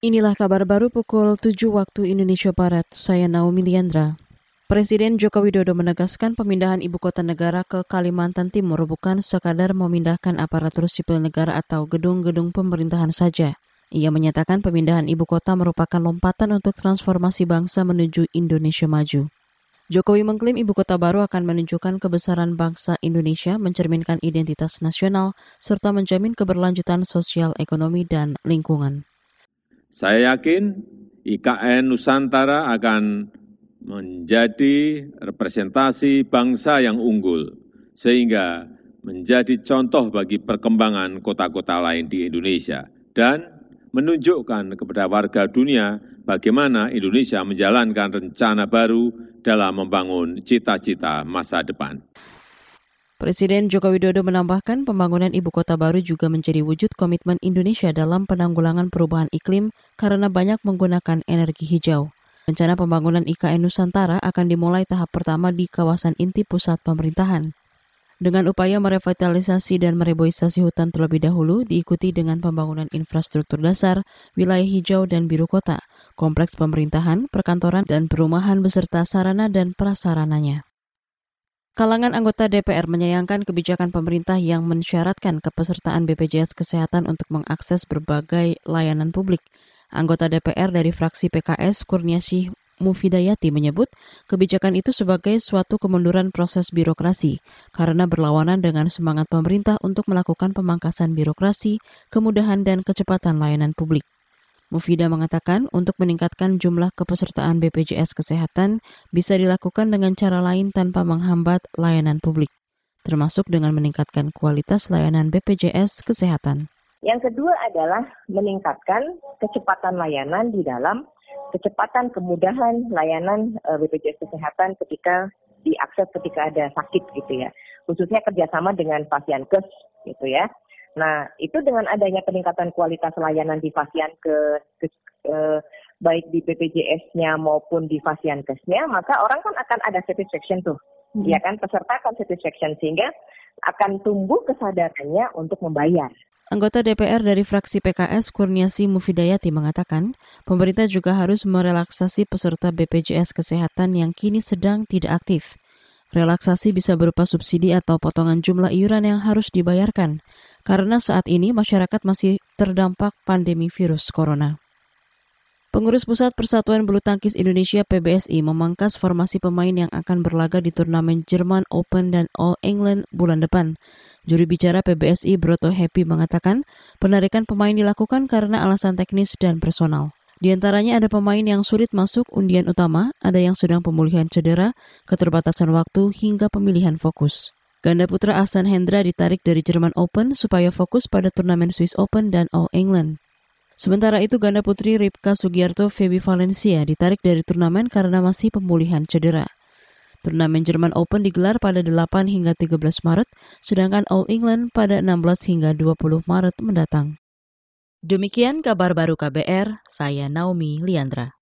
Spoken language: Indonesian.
Inilah kabar baru pukul 7 waktu Indonesia Barat. Saya Naomi Liandra. Presiden Joko Widodo menegaskan pemindahan ibu kota negara ke Kalimantan Timur bukan sekadar memindahkan aparatur sipil negara atau gedung-gedung pemerintahan saja. Ia menyatakan pemindahan ibu kota merupakan lompatan untuk transformasi bangsa menuju Indonesia maju. Jokowi mengklaim ibu kota baru akan menunjukkan kebesaran bangsa Indonesia, mencerminkan identitas nasional, serta menjamin keberlanjutan sosial, ekonomi, dan lingkungan. Saya yakin IKN Nusantara akan menjadi representasi bangsa yang unggul, sehingga menjadi contoh bagi perkembangan kota-kota lain di Indonesia, dan menunjukkan kepada warga dunia bagaimana Indonesia menjalankan rencana baru dalam membangun cita-cita masa depan. Presiden Joko Widodo menambahkan pembangunan ibu kota baru juga menjadi wujud komitmen Indonesia dalam penanggulangan perubahan iklim karena banyak menggunakan energi hijau. Rencana pembangunan IKN Nusantara akan dimulai tahap pertama di kawasan inti pusat pemerintahan. Dengan upaya merevitalisasi dan mereboisasi hutan terlebih dahulu, diikuti dengan pembangunan infrastruktur dasar, wilayah hijau dan biru kota, kompleks pemerintahan, perkantoran, dan perumahan beserta sarana dan prasarananya. Kalangan anggota DPR menyayangkan kebijakan pemerintah yang mensyaratkan kepesertaan BPJS Kesehatan untuk mengakses berbagai layanan publik. Anggota DPR dari fraksi PKS Kurniasih Mufidayati menyebut kebijakan itu sebagai suatu kemunduran proses birokrasi karena berlawanan dengan semangat pemerintah untuk melakukan pemangkasan birokrasi, kemudahan dan kecepatan layanan publik. Mufida mengatakan untuk meningkatkan jumlah kepesertaan BPJS Kesehatan bisa dilakukan dengan cara lain tanpa menghambat layanan publik, termasuk dengan meningkatkan kualitas layanan BPJS Kesehatan. Yang kedua adalah meningkatkan kecepatan layanan di dalam kecepatan kemudahan layanan eh, BPJS Kesehatan ketika diakses ketika ada sakit gitu ya. Khususnya kerjasama dengan pasien kes gitu ya. Nah, itu dengan adanya peningkatan kualitas layanan di pasien ke, ke eh, baik di BPJS-nya maupun di kesnya, maka orang kan akan ada satisfaction tuh. Hmm. Ya kan, peserta akan satisfaction sehingga akan tumbuh kesadarannya untuk membayar. Anggota DPR dari fraksi PKS Kurniasi Mufidayati mengatakan, pemerintah juga harus merelaksasi peserta BPJS Kesehatan yang kini sedang tidak aktif. Relaksasi bisa berupa subsidi atau potongan jumlah iuran yang harus dibayarkan, karena saat ini masyarakat masih terdampak pandemi virus corona. Pengurus Pusat Persatuan Bulu Tangkis Indonesia PBSI memangkas formasi pemain yang akan berlaga di turnamen Jerman Open dan All England bulan depan. Juri bicara PBSI Broto Happy mengatakan penarikan pemain dilakukan karena alasan teknis dan personal. Di antaranya ada pemain yang sulit masuk undian utama, ada yang sedang pemulihan cedera, keterbatasan waktu, hingga pemilihan fokus. Ganda putra Ahsan Hendra ditarik dari Jerman Open supaya fokus pada turnamen Swiss Open dan All England. Sementara itu ganda putri Ripka Sugiarto Feby Valencia ditarik dari turnamen karena masih pemulihan cedera. Turnamen Jerman Open digelar pada 8 hingga 13 Maret, sedangkan All England pada 16 hingga 20 Maret mendatang. Demikian kabar baru KBR, saya Naomi Liandra.